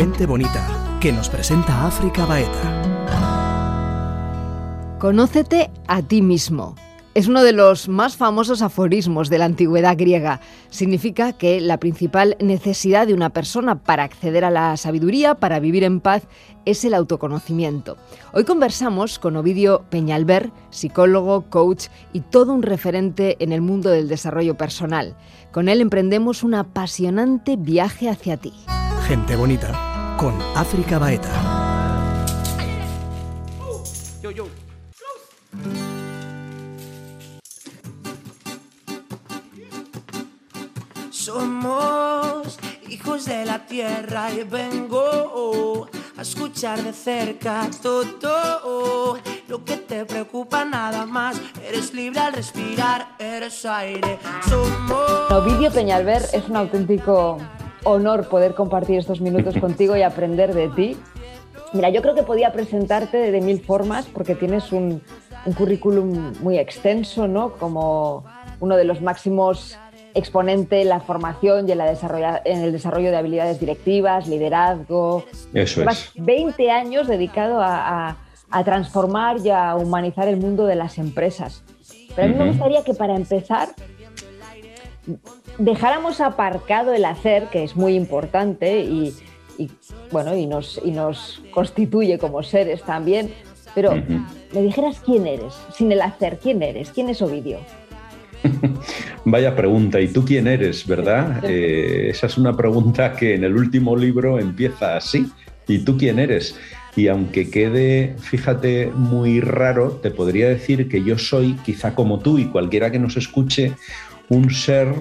Gente bonita, que nos presenta África Baeta. Conócete a ti mismo. Es uno de los más famosos aforismos de la antigüedad griega. Significa que la principal necesidad de una persona para acceder a la sabiduría, para vivir en paz, es el autoconocimiento. Hoy conversamos con Ovidio Peñalver, psicólogo, coach y todo un referente en el mundo del desarrollo personal. Con él emprendemos un apasionante viaje hacia ti. Gente bonita, con África Baeta. Somos hijos de la tierra y vengo a escuchar de cerca todo lo que te preocupa nada más. Eres libre al respirar, eres aire. Somos. Ovidio Peñalver, es un auténtico honor poder compartir estos minutos contigo y aprender de ti. Mira, yo creo que podía presentarte de, mil formas porque tienes un, un currículum muy extenso, ¿no? Como uno de los máximos exponente en la formación y en, la en el desarrollo de habilidades directivas, liderazgo. Eso es. 20 años dedicado a, transformar y a humanizar el mundo de las empresas. Pero a mí me gustaría que para empezar dejáramos aparcado el hacer, que es muy importante y, bueno, y nos, y nos constituye como seres también, pero me dijeras quién eres, sin el hacer, quién eres, quién es Ovidio. Vaya pregunta, ¿y tú quién eres, verdad? Eh, esa es una pregunta que en el último libro empieza así. ¿Y tú quién eres? Y aunque quede, fíjate, muy raro, te podría decir que yo soy, quizá como tú y cualquiera que nos escuche, un ser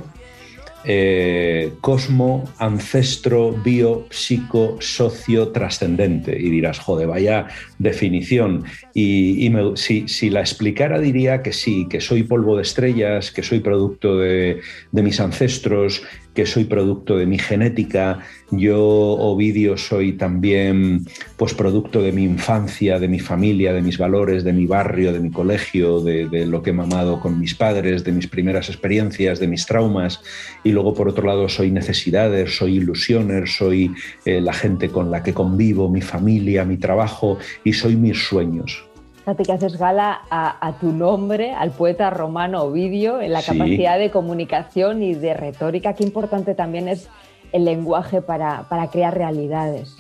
eh, cosmo, ancestro, bio, psico, socio, trascendente. Y dirás, joder, vaya definición. Y, si, la explicara diría que sí, que soy polvo de estrellas, que soy producto de, de mis ancestros, que soy producto de mi genética, yo, Ovidio, soy también pues, producto de mi infancia, de mi familia, de mis valores, de mi barrio, de mi colegio, de, lo que he mamado con mis padres, de mis primeras experiencias, de mis traumas. Y luego, por otro lado, soy necesidades, soy ilusiones, soy eh, la gente con la que convivo, mi familia, mi trabajo y soy mis sueños. Fíjate que haces gala a, tu nombre, al poeta romano Ovidio, en la capacidad de comunicación y de retórica. Qué importante también es el lenguaje para, crear realidades.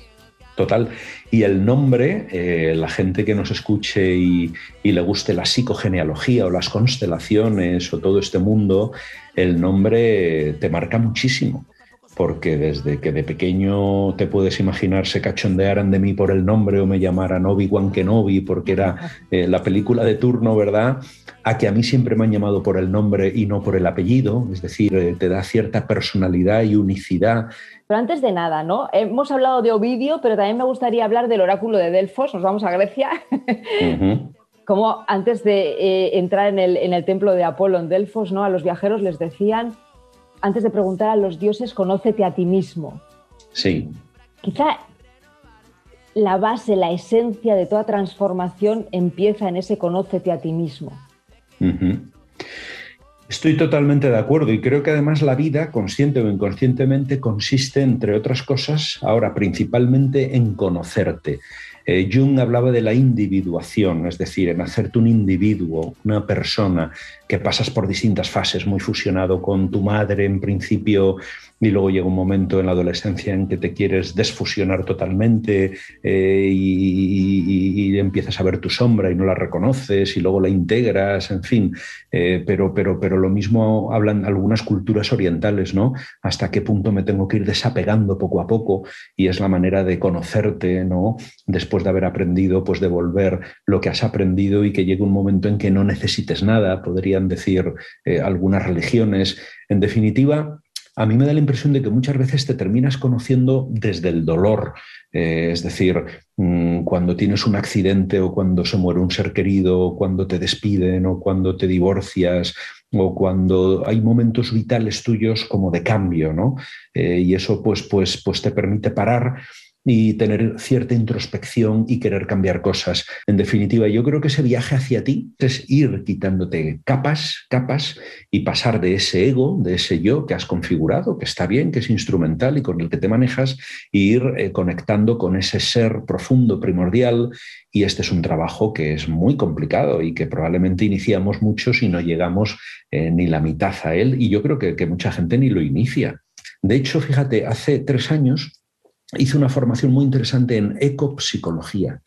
Total. Y el nombre, eh, la gente que nos escuche y, y, le guste la psicogenealogía o las constelaciones o todo este mundo, el nombre te marca muchísimo porque desde que de pequeño te puedes imaginar se cachondearan de mí por el nombre o me llamaran Obi-Wan Kenobi porque era eh, la película de turno, ¿verdad? A que a mí siempre me han llamado por el nombre y no por el apellido, es decir, eh, te da cierta personalidad y unicidad. Pero antes de nada, ¿no? Hemos hablado de Ovidio, pero también me gustaría hablar del oráculo de Delfos, nos vamos a Grecia. Como antes de eh, entrar en el, en el templo de Apolo en Delfos, ¿no? A los viajeros les decían antes de preguntar a los dioses, conócete a ti mismo. Sí. Quizá la base, la esencia de toda transformación empieza en ese conócete a ti mismo. Estoy totalmente de acuerdo y creo que además la vida, consciente o inconscientemente, consiste, entre otras cosas, ahora principalmente en conocerte. Eh, Jung hablaba de la individuación, es decir, en hacerte un individuo, una persona que pasas por distintas fases, muy fusionado con tu madre en principio y luego llega un momento en la adolescencia en que te quieres desfusionar totalmente eh, y, empiezas a ver tu sombra y no la reconoces y luego la integras, en fin. Eh, pero, pero, pero lo mismo hablan algunas culturas orientales, ¿no? Hasta qué punto me tengo que ir desapegando poco a poco y es la manera de conocerte, ¿no? Después de haber aprendido, pues devolver lo que has aprendido y que llegue un momento en que no necesites nada, decir eh, algunas religiones. En definitiva, a mí me da la impresión de que muchas veces te terminas conociendo desde el dolor, eh, es decir, mm, cuando tienes un accidente o cuando se muere un ser querido, o cuando te despiden o cuando te divorcias o cuando hay momentos vitales tuyos como de cambio, ¿no? Eh, y eso pues, pues, pues te permite parar y tener cierta introspección y querer cambiar cosas. En definitiva, yo creo que ese viaje hacia ti es ir quitándote capas, capas y pasar de ese ego, de ese yo que has configurado, que está bien, que es instrumental y con el que te manejas, e ir eh, conectando con ese ser profundo, primordial. Y este es un trabajo que es muy complicado y que probablemente iniciamos muchos y no llegamos eh, ni la mitad a él. Y yo creo que, que mucha gente ni lo inicia. De hecho, fíjate, hace tres años hice una formación muy interesante en ecopsicología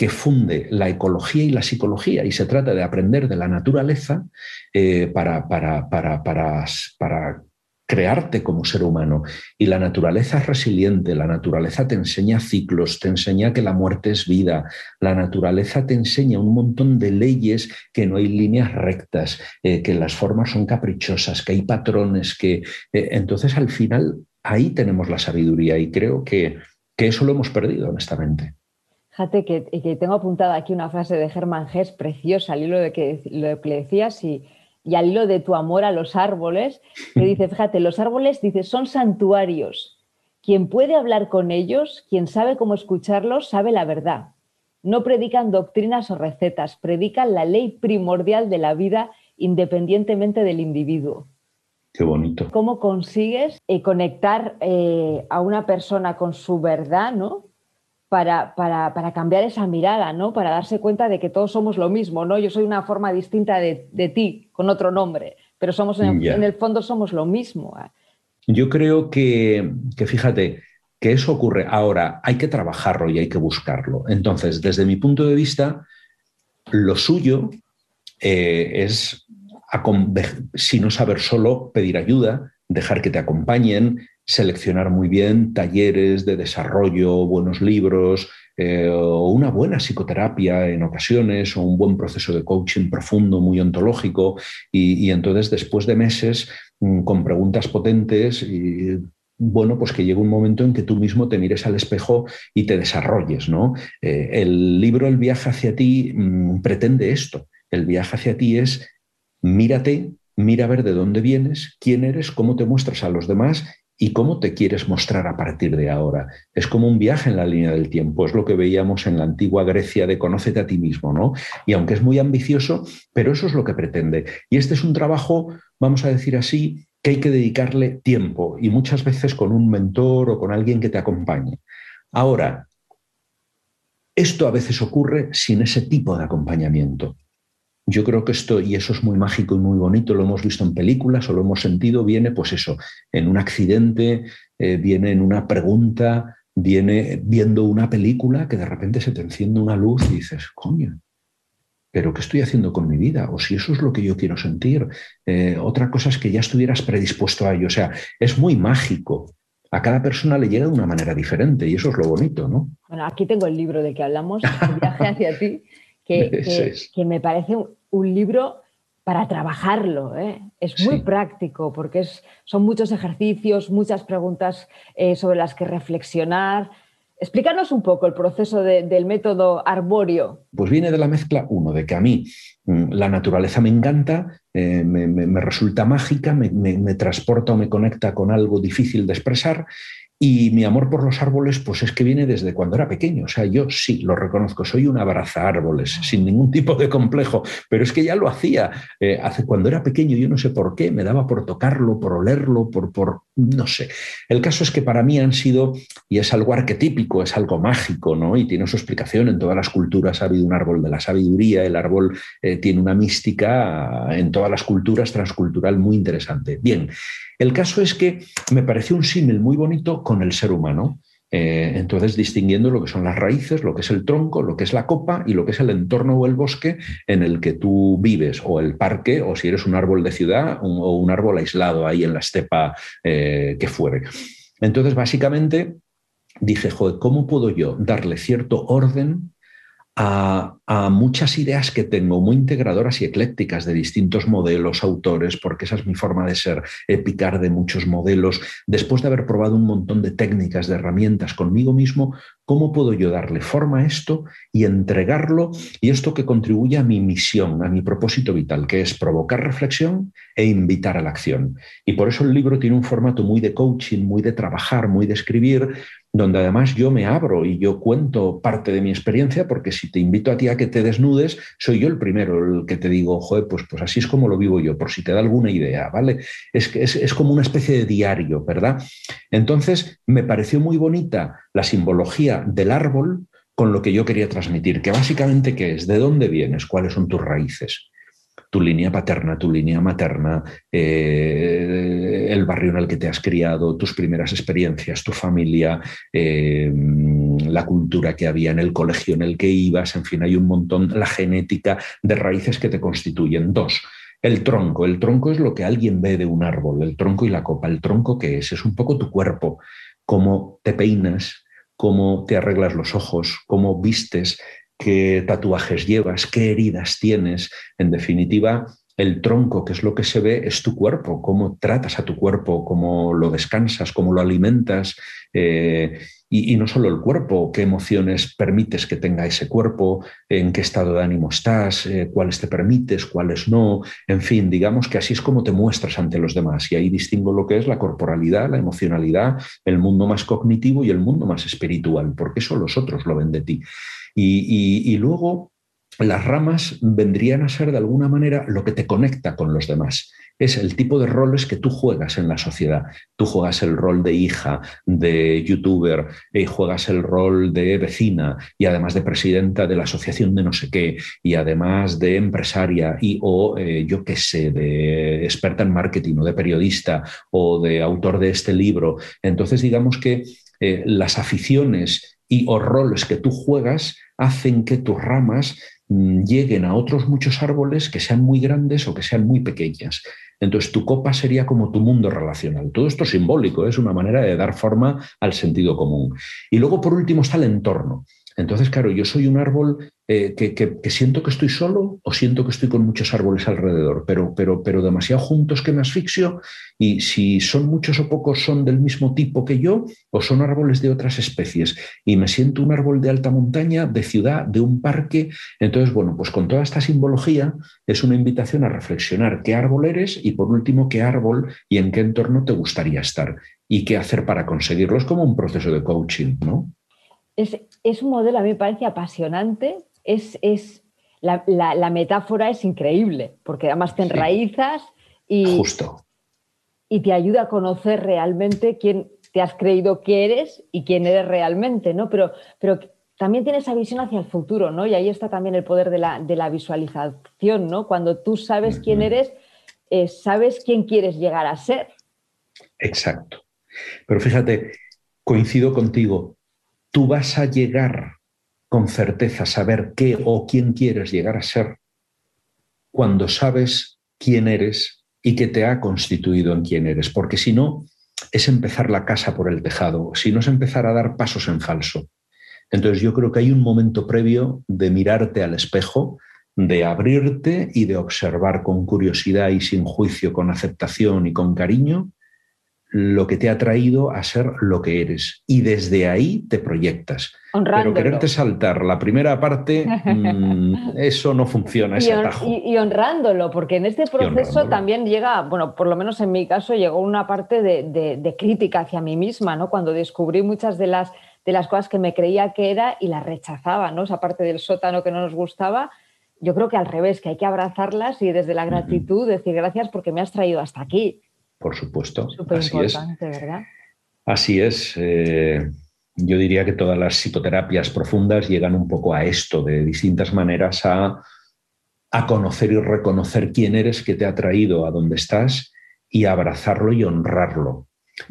que funde la ecología y la psicología y se trata de aprender de la naturaleza eh, para, para, para, para, crearte como ser humano. Y la naturaleza es resiliente, la naturaleza te enseña ciclos, te enseña que la muerte es vida, la naturaleza te enseña un montón de leyes, que no hay líneas rectas, eh, que las formas son caprichosas, que hay patrones, que eh, entonces al final ahí tenemos la sabiduría y creo que, eso lo hemos perdido, honestamente. Fíjate que, tengo apuntada aquí una frase de Germán Hess preciosa al hilo de que, lo que le decías y, al hilo de tu amor a los árboles, que dice, fíjate, los árboles, dice, son santuarios. Quien puede hablar con ellos, quien sabe cómo escucharlos, sabe la verdad. No predican doctrinas o recetas, predican la ley primordial de la vida independientemente del individuo. Qué bonito. ¿Cómo consigues eh, conectar eh, a una persona con su verdad, ¿no? Para, para, para, cambiar esa mirada, ¿no? Para darse cuenta de que todos somos lo mismo, ¿no? Yo soy una forma distinta de, de ti, con otro nombre, pero somos en, en, el fondo somos lo mismo. Yo creo que, que, fíjate, que eso ocurre. Ahora, hay que trabajarlo y hay que buscarlo. Entonces, desde mi punto de vista, lo suyo eh, es si no saber solo, pedir ayuda, dejar que te acompañen, seleccionar muy bien talleres de desarrollo, buenos libros, eh, o una buena psicoterapia en ocasiones, o un buen proceso de coaching profundo, muy ontológico, y, entonces después de meses mm, con preguntas potentes, y, bueno, pues que llegue un momento en que tú mismo te mires al espejo y te desarrolles, ¿no? Eh, el libro El viaje hacia ti mm, pretende esto. El viaje hacia ti es mírate, mira a ver de dónde vienes, quién eres, cómo te muestras a los demás y cómo te quieres mostrar a partir de ahora. Es como un viaje en la línea del tiempo, es lo que veíamos en la antigua Grecia de conócete a ti mismo, ¿no? Y aunque es muy ambicioso, pero eso es lo que pretende. Y este es un trabajo, vamos a decir así, que hay que dedicarle tiempo y muchas veces con un mentor o con alguien que te acompañe. Ahora, esto a veces ocurre sin ese tipo de acompañamiento. Yo creo que esto, y eso es muy mágico y muy bonito, lo hemos visto en películas o lo hemos sentido, viene pues eso, en un accidente, eh, viene en una pregunta, viene viendo una película que de repente se te enciende una luz y dices, coño, pero ¿qué estoy haciendo con mi vida? O si eso es lo que yo quiero sentir. Eh, otra cosa es que ya estuvieras predispuesto a ello. O sea, es muy mágico. A cada persona le llega de una manera diferente y eso es lo bonito, ¿no? Bueno, aquí tengo el libro de que hablamos, El viaje hacia ti, que, que me parece un libro para trabajarlo. ¿eh? Es muy práctico porque es, son muchos ejercicios, muchas preguntas eh, sobre las que reflexionar. Explícanos un poco el proceso del método arbóreo. Pues viene de la mezcla, uno, de que a mí mm, la naturaleza me encanta, eh, me, resulta mágica, me, me, transporta o me conecta con algo difícil de expresar y mi amor por los árboles, pues es que viene desde cuando era pequeño. O sea, yo sí lo reconozco, soy un abraza árboles, sin ningún tipo de complejo, pero es que ya lo hacía. Eh, hace, cuando era pequeño, yo no sé por qué, me daba por tocarlo, por olerlo, por, por, no sé. El caso es que para mí han sido, y es algo arquetípico, es algo mágico, ¿no? Y tiene su explicación. En todas las culturas ha habido un árbol de la sabiduría, el árbol eh, tiene una mística en todas las culturas transcultural muy interesante. Bien, el caso es que me pareció un símil muy bonito con el ser humano. Eh, entonces, distinguiendo lo que son las raíces, lo que es el tronco, lo que es la copa y lo que es el entorno o el bosque en el que tú vives, o el parque, o si eres un árbol de ciudad o un árbol aislado ahí en la estepa eh, que fuere. Entonces, básicamente, dije, joder, ¿cómo puedo yo darle cierto orden a, muchas ideas que tengo muy integradoras y eclécticas de distintos modelos, autores, porque esa es mi forma de ser, picar de muchos modelos. Después de haber probado un montón de técnicas, de herramientas conmigo mismo, ¿Cómo puedo yo darle forma a esto y entregarlo y esto que contribuye a mi misión, a mi propósito vital, que es provocar reflexión e invitar a la acción? Y por eso el libro tiene un formato muy de coaching, muy de trabajar, muy de escribir, donde además yo me abro y yo cuento parte de mi experiencia, porque si te invito a ti a que te desnudes, soy yo el primero el que te digo, joder, pues, pues así es como lo vivo yo, por si te da alguna idea, ¿vale? Es, es, es como una especie de diario, ¿verdad? Entonces, me pareció muy bonita la simbología del árbol con lo que yo quería transmitir, que básicamente qué es, de dónde vienes, cuáles son tus raíces tu línea paterna, tu línea materna, eh, el barrio en el que te has criado, tus primeras experiencias, tu familia, eh, la cultura que había en el colegio en el que ibas, en fin, hay un montón, la genética de raíces que te constituyen. Dos, el tronco. El tronco es lo que alguien ve de un árbol, el tronco y la copa. ¿El tronco qué es? Es un poco tu cuerpo, cómo te peinas, cómo te arreglas los ojos, cómo vistes, qué tatuajes llevas, qué heridas tienes. En definitiva, el tronco, que es lo que se ve, es tu cuerpo, cómo tratas a tu cuerpo, cómo lo descansas, cómo lo alimentas. Eh, y, no solo el cuerpo, qué emociones permites que tenga ese cuerpo, en qué estado de ánimo estás, eh, cuáles te permites, cuáles no. En fin, digamos que así es como te muestras ante los demás. Y ahí distingo lo que es la corporalidad, la emocionalidad, el mundo más cognitivo y el mundo más espiritual, porque eso los otros lo ven de ti. Y, luego las ramas vendrían a ser de alguna manera lo que te conecta con los demás. Es el tipo de roles que tú juegas en la sociedad. Tú juegas el rol de hija, de youtuber, y juegas el rol de vecina y además de presidenta de la asociación de no sé qué y además de empresaria y o eh, yo qué sé, de experta en marketing o de periodista o de autor de este libro. Entonces digamos que eh, las aficiones y o roles que tú juegas hacen que tus ramas mm, lleguen a otros muchos árboles que sean muy grandes o que sean muy pequeñas. Entonces tu copa sería como tu mundo relacional. Todo esto es simbólico, es una manera de dar forma al sentido común. Y luego por último está el entorno. Entonces, claro, yo soy un árbol eh, que, siento que estoy solo o siento que estoy con muchos árboles alrededor, pero, pero, pero demasiado juntos que me asfixio y si son muchos o pocos son del mismo tipo que yo o son árboles de otras especies y me siento un árbol de alta montaña, de ciudad, de un parque. Entonces, bueno, pues con toda esta simbología es una invitación a reflexionar qué árbol eres y por último qué árbol y en qué entorno te gustaría estar y qué hacer para conseguirlo. Es como un proceso de coaching, ¿no? Es, un modelo, a mí me parece apasionante, es, es la, metáfora es increíble, porque además te enraizas y, Justo. y te ayuda a conocer realmente quién te has creído que eres y quién eres realmente, ¿no? Pero, pero también tiene esa visión hacia el futuro, ¿no? Y ahí está también el poder de la, visualización, ¿no? Cuando tú sabes quién eres, eh, sabes quién quieres llegar a ser. Exacto. Pero fíjate, coincido contigo, tú vas a llegar con certeza saber qué o quién quieres llegar a ser cuando sabes quién eres y qué te ha constituido en quién eres, porque si no, es empezar la casa por el tejado, si no es empezar a dar pasos en falso. Entonces yo creo que hay un momento previo de mirarte al espejo, de abrirte y de observar con curiosidad y sin juicio, con aceptación y con cariño, lo que te ha traído a ser lo que eres. Y desde ahí te proyectas. Pero quererte saltar la primera parte, mm, eso no funciona, ese y, Y, honrándolo, porque en este proceso también llega, bueno, por lo menos en mi caso, llegó una parte de, crítica hacia mí misma, ¿no? Cuando descubrí muchas de las, de las cosas que me creía que era y las rechazaba, ¿no? Esa parte del sótano que no nos gustaba. Yo creo que al revés, que hay que abrazarlas y desde la gratitud decir gracias porque me has traído hasta aquí por supuesto. Así es. ¿verdad? Así es. Eh, yo diría que todas las psicoterapias profundas llegan un poco a esto, de distintas maneras a, a conocer y reconocer quién eres, que te ha traído a donde estás y abrazarlo y honrarlo.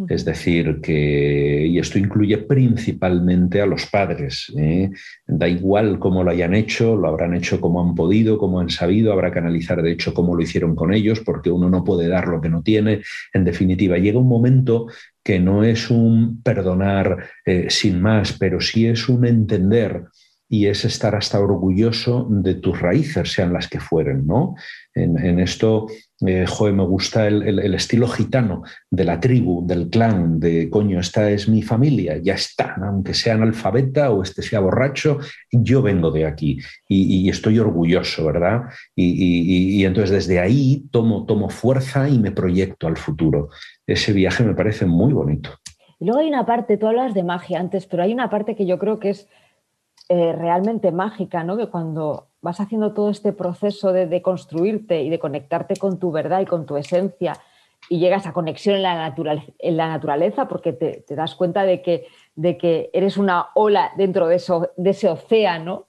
Es decir, que, y esto incluye principalmente a los padres, ¿eh? da igual cómo lo hayan hecho, lo habrán hecho como han podido, como han sabido, habrá que analizar de hecho cómo lo hicieron con ellos, porque uno no puede dar lo que no tiene. En definitiva, llega un momento que no es un perdonar eh, sin más, pero sí es un entender y es estar hasta orgulloso de tus raíces, sean las que fueren, ¿no? En, esto, eh, me gusta el, estilo gitano de la tribu, del clan, de coño, esta es mi familia, ya está, aunque sea analfabeta o este sea borracho, yo vengo de aquí y, estoy orgulloso, ¿verdad? Y, entonces desde ahí tomo, tomo fuerza y me proyecto al futuro. Ese viaje me parece muy bonito. Y luego hay una parte, tú hablas de magia antes, pero hay una parte que yo creo que es eh, realmente mágica, ¿no? Que cuando vas haciendo todo este proceso de, construirte y de conectarte con tu verdad y con tu esencia y llegas a conexión en la, en la naturaleza porque te, das cuenta de que, de que eres una ola dentro de, eso, de ese océano.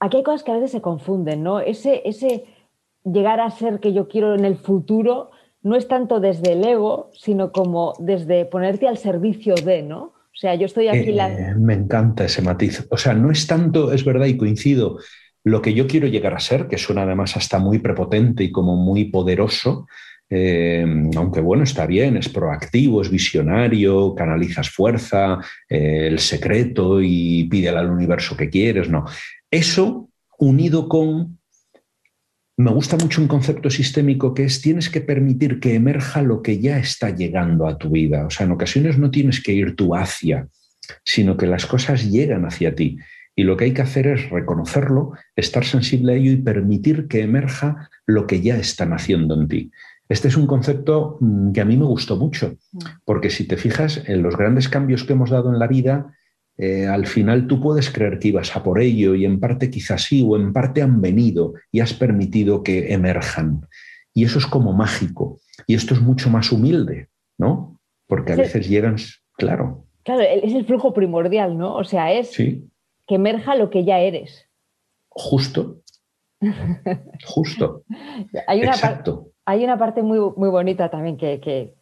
Aquí hay cosas que a veces se confunden, ¿no? Ese, ese llegar a ser que yo quiero en el futuro no es tanto desde el ego, sino como desde ponerte al servicio de, ¿no? O sea, yo estoy aquí... la... Eh, me encanta ese matiz. O sea, no es tanto, es verdad y coincido, lo que yo quiero llegar a ser, que suena además hasta muy prepotente y como muy poderoso, eh, aunque bueno, está bien, es proactivo, es visionario, canalizas fuerza, eh, el secreto y pide al universo que quieres, no. Eso unido con me gusta mucho un concepto sistémico que es tienes que permitir que emerja lo que ya está llegando a tu vida. O sea, en ocasiones no tienes que ir tú hacia, sino que las cosas llegan hacia ti. Y lo que hay que hacer es reconocerlo, estar sensible a ello y permitir que emerja lo que ya están haciendo en ti. Este es un concepto mm, que a mí me gustó mucho, mm. porque si te fijas en los grandes cambios que hemos dado en la vida, eh, al final tú puedes creer que ibas a por ello y en parte quizás sí o en parte han venido y has permitido que emerjan. Y eso es como mágico. Y esto es mucho más humilde, ¿no? Porque a veces llegan, claro. Claro, es el flujo primordial, ¿no? O sea, es que emerja lo que ya eres. Justo. Justo. hay, una Exacto. hay una parte muy, muy bonita también que, que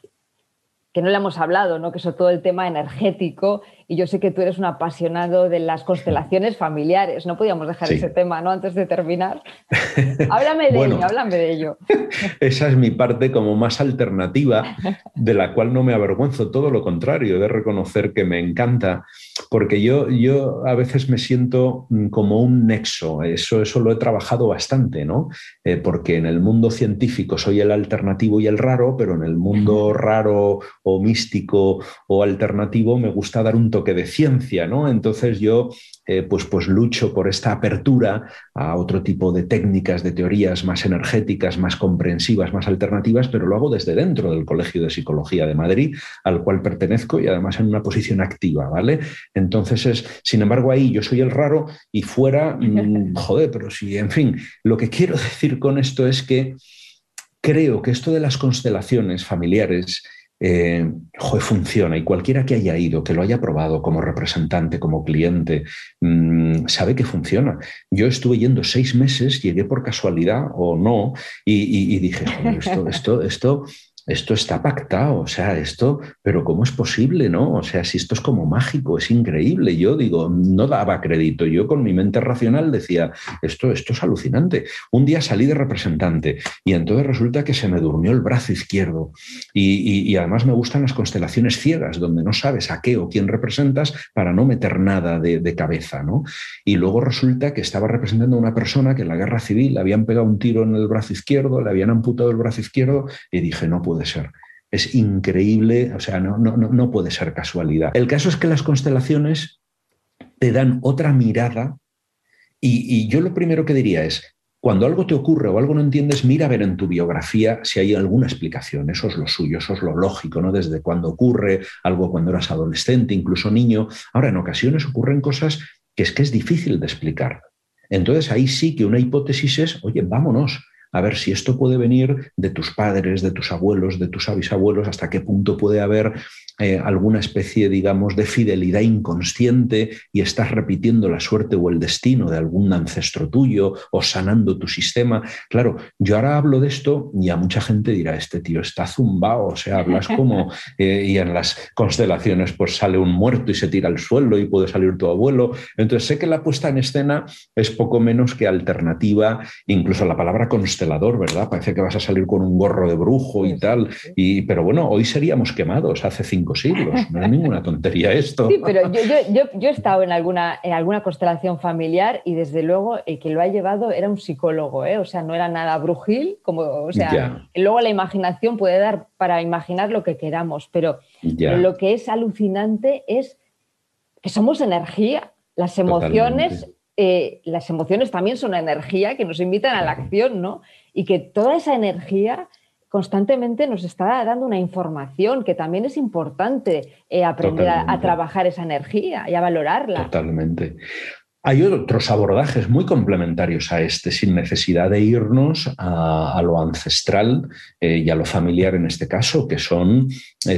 no le hemos hablado, ¿no? que es todo el tema energético, y yo sé que tú eres un apasionado de las constelaciones familiares, no podíamos dejar ese tema ¿no? antes de terminar. háblame de ello, háblame de ello. Esa es mi parte como más alternativa, de la cual no me avergüenzo, todo lo contrario, de reconocer que me encanta, porque yo, yo a veces me siento mm, como un nexo, eso, eso lo he trabajado bastante, ¿no? Eh, porque en el mundo científico soy el alternativo y el raro, pero en el mundo raro o místico o alternativo, me gusta dar un toque de ciencia, ¿no? Entonces yo eh, pues, pues lucho por esta apertura a otro tipo de técnicas, de teorías más energéticas, más comprensivas, más alternativas, pero lo hago desde dentro del Colegio de Psicología de Madrid, al cual pertenezco y además en una posición activa, ¿vale? Entonces es, sin embargo, ahí yo soy el raro y fuera, mm, joder, pero sí, en fin, lo que quiero decir con esto es que creo que esto de las constelaciones familiares eh, funciona y cualquiera que haya ido, que lo haya probado como representante, como cliente, mm, sabe que funciona. Yo estuve yendo seis meses, llegué por casualidad o no, y, dije, esto, esto, esto esto está pactado, o sea, esto, pero ¿cómo es posible, no? O sea, si esto es como mágico, es increíble. Yo digo, no daba crédito. Yo con mi mente racional decía, esto, esto es alucinante. Un día salí de representante y entonces resulta que se me durmió el brazo izquierdo. Y, además me gustan las constelaciones ciegas, donde no sabes a qué o quién representas para no meter nada de, de cabeza, ¿no? Y luego resulta que estaba representando a una persona que en la guerra civil le habían pegado un tiro en el brazo izquierdo, le habían amputado el brazo izquierdo y dije, no puedo puede ser. Es increíble, o sea, no, puede ser casualidad. El caso es que las constelaciones te dan otra mirada y, yo lo primero que diría es, cuando algo te ocurre o algo no entiendes, mira a ver en tu biografía si hay alguna explicación. Eso es lo suyo, eso es lo lógico, ¿no? Desde cuando ocurre, algo cuando eras adolescente, incluso niño. Ahora, en ocasiones ocurren cosas que es que es difícil de explicar. Entonces ahí sí que una hipótesis es, oye, vámonos, a ver si esto puede venir de tus padres, de tus abuelos, de tus bisabuelos, hasta qué punto puede haber eh, alguna especie, digamos, de fidelidad inconsciente y estás repitiendo la suerte o el destino de algún ancestro tuyo o sanando tu sistema. Claro, yo ahora hablo de esto y a mucha gente dirá, este tío está zumbado, o sea, hablas como, eh, y en las constelaciones pues sale un muerto y se tira al suelo y puede salir tu abuelo. Entonces sé que la puesta en escena es poco menos que alternativa, incluso la palabra constelación constelador, ¿verdad? Parece que vas a salir con un gorro de brujo y tal. Y, pero bueno, hoy seríamos quemados hace cinco siglos. No es ninguna tontería esto. Sí, pero yo, he estado en alguna, en alguna constelación familiar y desde luego el que lo ha llevado era un psicólogo, ¿eh? o sea, no era nada brujil, como, o sea, luego la imaginación puede dar para imaginar lo que queramos, pero, lo que es alucinante es que somos energía. Las emociones eh, las emociones también son energía que nos invitan a la acción, ¿no? Y que toda esa energía constantemente nos está dando una información que también es importante eh, aprender a, trabajar esa energía y a valorarla. Totalmente. Hay otros abordajes muy complementarios a este, sin necesidad de irnos a, lo ancestral eh, y a lo familiar en este caso, que son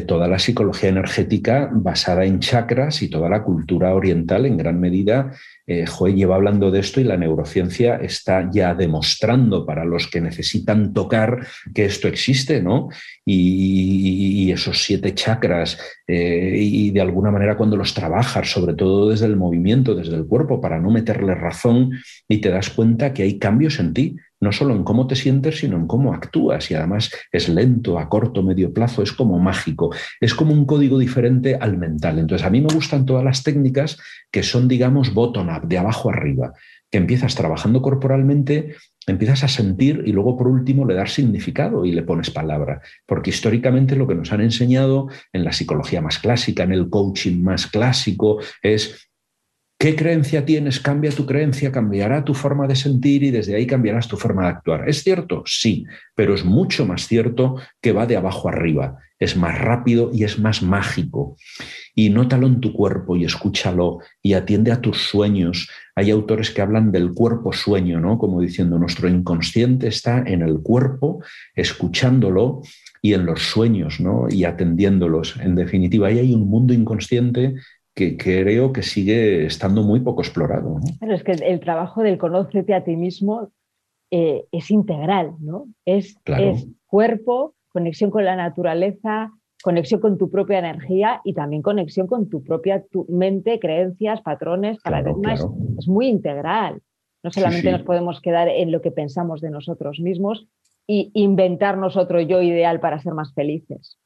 toda la psicología energética basada en chakras y toda la cultura oriental en gran medida eh, lleva hablando de esto y la neurociencia está ya demostrando para los que necesitan tocar que esto existe, ¿no? Y, esos siete chakras, eh, y de alguna manera cuando los trabajas, sobre todo desde el movimiento, desde el cuerpo, para no meterle razón, y te das cuenta que hay cambios en ti no solo en cómo te sientes, sino en cómo actúas. Y además es lento, a corto, medio plazo, es como mágico. Es como un código diferente al mental. Entonces, a mí me gustan todas las técnicas que son, digamos, bottom-up, de abajo arriba, que empiezas trabajando corporalmente, empiezas a sentir y luego, por último, le das significado y le pones palabra. Porque históricamente lo que nos han enseñado en la psicología más clásica, en el coaching más clásico, es ¿Qué creencia tienes? Cambia tu creencia, cambiará tu forma de sentir y desde ahí cambiarás tu forma de actuar. ¿Es cierto? Sí, pero es mucho más cierto que va de abajo arriba. Es más rápido y es más mágico. Y nótalo en tu cuerpo y escúchalo y atiende a tus sueños. Hay autores que hablan del cuerpo sueño, ¿no? Como diciendo, nuestro inconsciente está en el cuerpo, escuchándolo y en los sueños, ¿no? Y atendiéndolos. En definitiva, ahí hay un mundo inconsciente que creo que sigue estando muy poco explorado. Pero es que el trabajo del conócete a ti mismo eh, es integral, ¿no? Es, es, cuerpo, conexión con la naturaleza, conexión con tu propia energía y también conexión con tu propia mente, creencias, patrones, paradigmas. Es muy integral. No solamente nos podemos quedar en lo que pensamos de nosotros mismos y inventarnos otro yo ideal para ser más felices.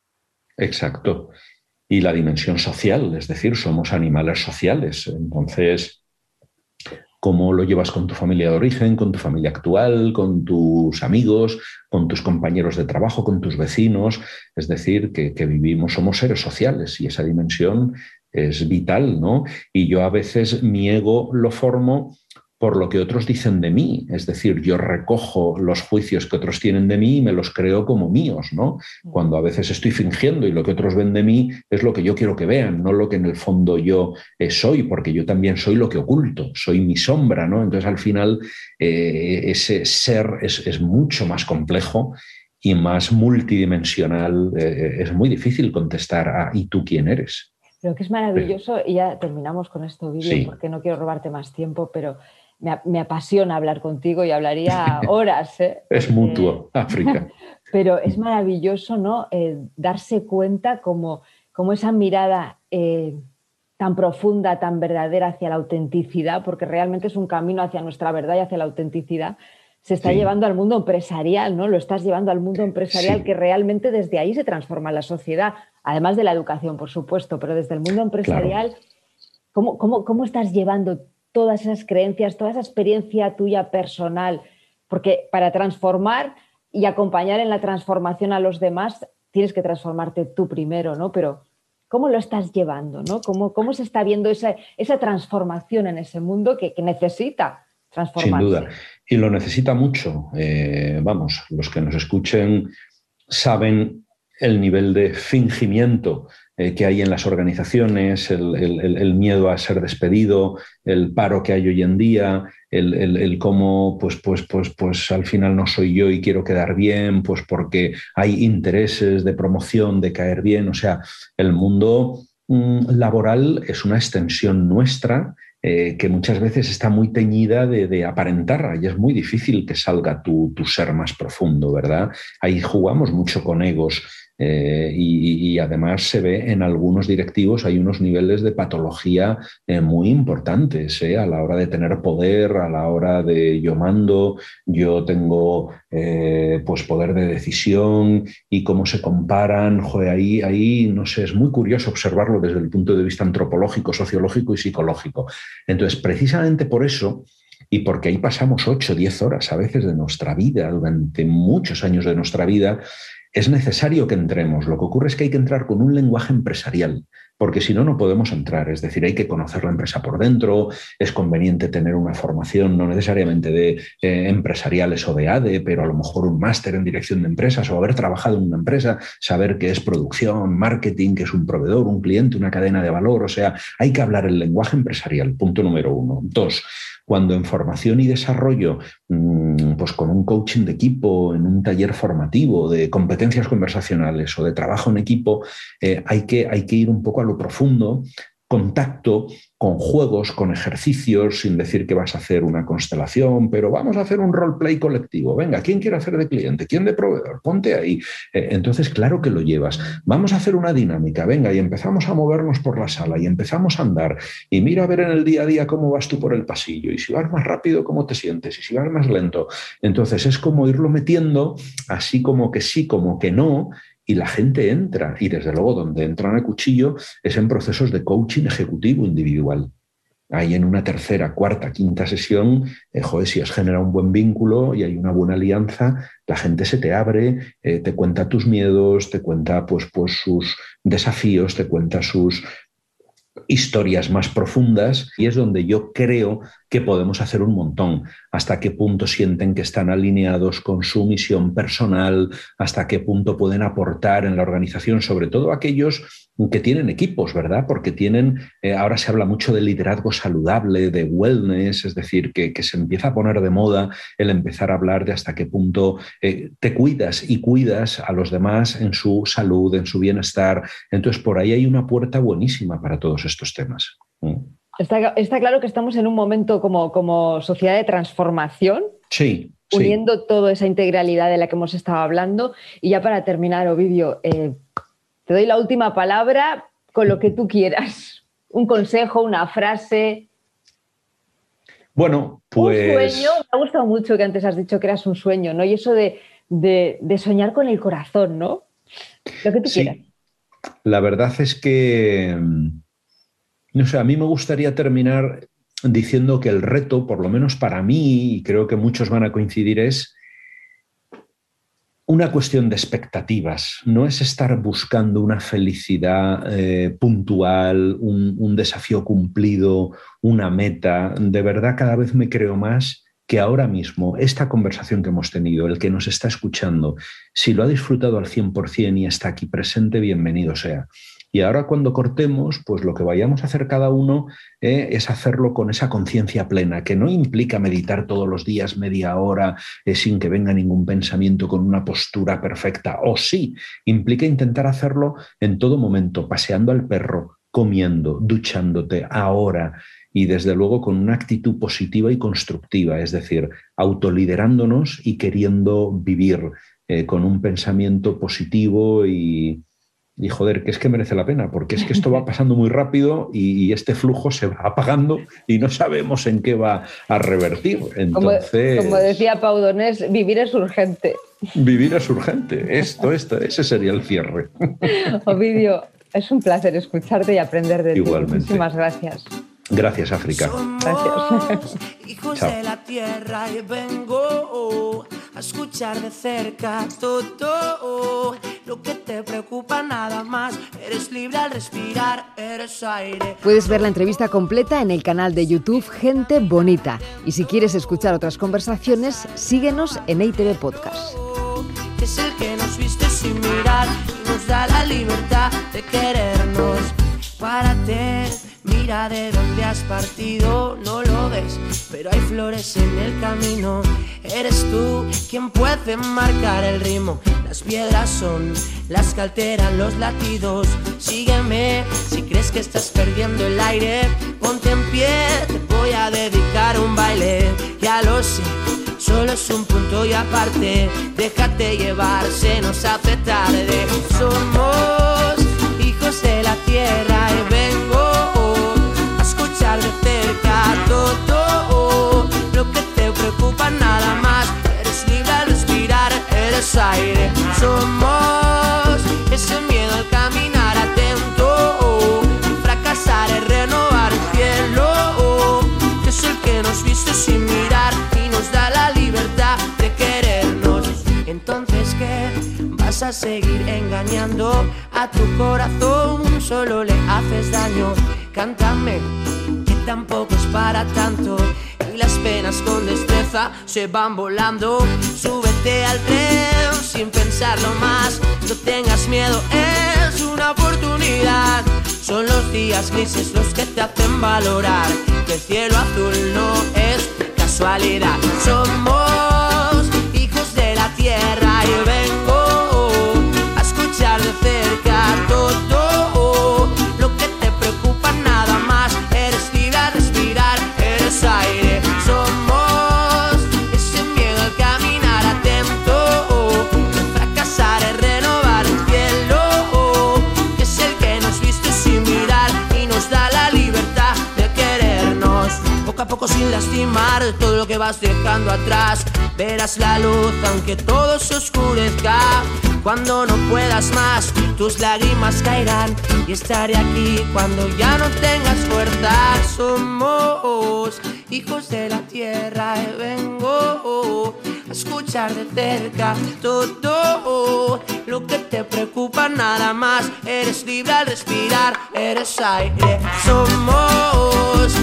Exacto y la dimensión social, es decir, somos animales sociales. Entonces, ¿cómo lo llevas con tu familia de origen, con tu familia actual, con tus amigos, con tus compañeros de trabajo, con tus vecinos? Es decir, que, vivimos, somos seres sociales y esa dimensión es vital, ¿no? Y yo a veces mi ego lo formo por lo que otros dicen de mí. Es decir, yo recojo los juicios que otros tienen de mí y me los creo como míos, ¿no? Cuando a veces estoy fingiendo y lo que otros ven de mí es lo que yo quiero que vean, no lo que en el fondo yo eh, soy, porque yo también soy lo que oculto, soy mi sombra, ¿no? Entonces al final eh, ese ser es, mucho más complejo y más multidimensional. Eh, es muy difícil contestar a ¿y tú quién eres? Creo que es maravilloso y ya terminamos con esto vídeo porque no quiero robarte más tiempo, pero me, apasiona hablar contigo y hablaría horas. ¿eh? Es mutuo, África. Pero es maravilloso ¿no? Eh, darse cuenta como, como esa mirada eh, tan profunda, tan verdadera hacia la autenticidad, porque realmente es un camino hacia nuestra verdad y hacia la autenticidad, se está llevando al mundo empresarial, ¿no? Lo estás llevando al mundo empresarial que realmente desde ahí se transforma la sociedad, además de la educación, por supuesto, pero desde el mundo empresarial, ¿cómo, cómo, cómo estás llevando todas esas creencias, toda esa experiencia tuya personal, porque para transformar y acompañar en la transformación a los demás, tienes que transformarte tú primero, ¿no? Pero ¿cómo lo estás llevando, ¿no? ¿Cómo, cómo se está viendo esa, esa transformación en ese mundo que, necesita transformarse? Sin duda, y lo necesita mucho. Eh, vamos, los que nos escuchen saben el nivel de fingimiento eh, que hay en las organizaciones, el, miedo a ser despedido, el paro que hay hoy en día, el, cómo pues, pues, pues, pues al final no soy yo y quiero quedar bien, pues porque hay intereses de promoción, de caer bien. O sea, el mundo mm, laboral es una extensión nuestra eh, que muchas veces está muy teñida de, aparentar y es muy difícil que salga tu, ser más profundo, ¿verdad? Ahí jugamos mucho con egos Eh, y, además se ve en algunos directivos hay unos niveles de patología eh, muy importantes eh, a la hora de tener poder, a la hora de yo mando, yo tengo pues poder de decisión y cómo se comparan. ahí, ahí, no sé, es muy curioso observarlo desde el punto de vista antropológico, sociológico y psicológico. Entonces, precisamente por eso y porque ahí pasamos 8, 10 horas a veces de nuestra vida, durante muchos años de nuestra vida, es necesario que entremos. Lo que ocurre es que hay que entrar con un lenguaje empresarial, porque si no, no podemos entrar. Es decir, hay que conocer la empresa por dentro, es conveniente tener una formación no necesariamente de eh, empresariales o de ADE, pero a lo mejor un máster en dirección de empresas o haber trabajado en una empresa, saber qué es producción, marketing, qué es un proveedor, un cliente, una cadena de valor. O sea, hay que hablar el lenguaje empresarial, punto número uno. Dos, cuando en formación y desarrollo, mm, pues con un coaching de equipo, en un taller formativo de competencias conversacionales o de trabajo en equipo, eh, hay, que, hay que ir un poco a lo profundo contacto con juegos, con ejercicios, sin decir que vas a hacer una constelación, pero vamos a hacer un roleplay colectivo. Venga, ¿quién quiere hacer de cliente? ¿Quién de proveedor? Ponte ahí. Eh, entonces, claro que lo llevas. Vamos a hacer una dinámica. Venga, y empezamos a movernos por la sala y empezamos a andar. Y mira a ver en el día a día cómo vas tú por el pasillo. Y si vas más rápido, cómo te sientes. Y si vas más lento. Entonces, es como irlo metiendo así como que sí, como que no y la gente entra. Y desde luego donde entran a cuchillo es en procesos de coaching ejecutivo individual. Ahí en una tercera, cuarta, quinta sesión, eh, joder, si has generado un buen vínculo y hay una buena alianza, la gente se te abre, eh, te cuenta tus miedos, te cuenta pues, pues sus desafíos, te cuenta sus historias más profundas y es donde yo creo que podemos hacer un montón. Hasta qué punto sienten que están alineados con su misión personal, hasta qué punto pueden aportar en la organización, sobre todo aquellos que tienen equipos, ¿verdad? Porque tienen, eh, ahora se habla mucho de liderazgo saludable, de wellness, es decir, que, se empieza a poner de moda el empezar a hablar de hasta qué punto eh, te cuidas y cuidas a los demás en su salud, en su bienestar. Entonces, por ahí hay una puerta buenísima para todos estos temas. Mm. Está, claro que estamos en un momento como, como sociedad de transformación. Sí. Uniendo toda esa integralidad de la que hemos estado hablando. Y ya para terminar, Ovidio, eh, te doy la última palabra con lo que tú quieras. Un consejo, una frase. Bueno, pues. Un sueño, me ha gustado mucho que antes has dicho que eras un sueño, ¿no? Y eso de, soñar con el corazón, ¿no? Lo que tú quieras. La verdad es que no sé, a mí me gustaría terminar diciendo que el reto, por lo menos para mí, y creo que muchos van a coincidir, es una cuestión de expectativas. No es estar buscando una felicidad eh, puntual, un, un desafío cumplido, una meta. De verdad, cada vez me creo más que ahora mismo esta conversación que hemos tenido, el que nos está escuchando, si lo ha disfrutado al 100% y está aquí presente, bienvenido sea. Y ahora cuando cortemos, pues lo que vayamos a hacer cada uno eh, es hacerlo con esa conciencia plena, que no implica meditar todos los días media hora eh, sin que venga ningún pensamiento con una postura perfecta, o sí, implica intentar hacerlo en todo momento, paseando al perro, comiendo, duchándote, ahora y desde luego con una actitud positiva y constructiva, es decir, autoliderándonos y queriendo vivir eh, con un pensamiento positivo y, y joder, que es que merece la pena, porque es que esto va pasando muy rápido y, este flujo se va apagando y no sabemos en qué va a revertir. Entonces, como, decía Pau Donés, vivir es urgente. Vivir es urgente, esto, esto, ese sería el cierre. Ovidio, es un placer escucharte y aprender de Igualmente. ti. Muchísimas gracias. Gracias, África. Gracias. Hijos de la tierra y vengo a escuchar de cerca todo lo que te preocupa nada más. Eres libre al respirar, eres aire. Puedes ver la entrevista completa en el canal de YouTube Gente Bonita. Y si quieres escuchar otras conversaciones, síguenos en ITV Podcast. Es el que nos viste sin mirar y nos da la libertad de querernos Párate, mira de dónde has partido, no lo ves, pero hay flores en el camino. Eres tú quien puede marcar el ritmo. Las piedras son las que alteran los latidos. Sígueme si crees que estás perdiendo el aire. Ponte en pie, te voy a dedicar un baile. Ya lo sé, solo es un punto y aparte. Déjate llevar, se nos hace tarde. Somos y vengo a escuchar de cerca todo lo que te preocupa nada más. Eres libre al respirar, eres aire. Somos ese miedo al A seguir engañando a tu corazón, solo le haces daño. Cántame, que tampoco es para tanto. Y las penas con destreza se van volando. Súbete al tren sin pensarlo más. No tengas miedo, es una oportunidad. Son los días grises los que te hacen valorar que el cielo azul no es casualidad. Somos hijos de la tierra lastimar todo lo que vas dejando atrás. Verás la luz aunque todo se oscurezca. Cuando no puedas más, tus lágrimas caerán y estaré aquí cuando ya no tengas fuerza. Somos hijos de la tierra y vengo a escuchar de cerca todo lo que te preocupa nada más. Eres libre al respirar, eres aire. Somos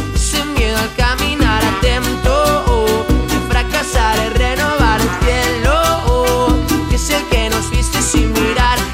al caminar atento. De fracasar es renovar el cielo, que es el que nos viste sin mirar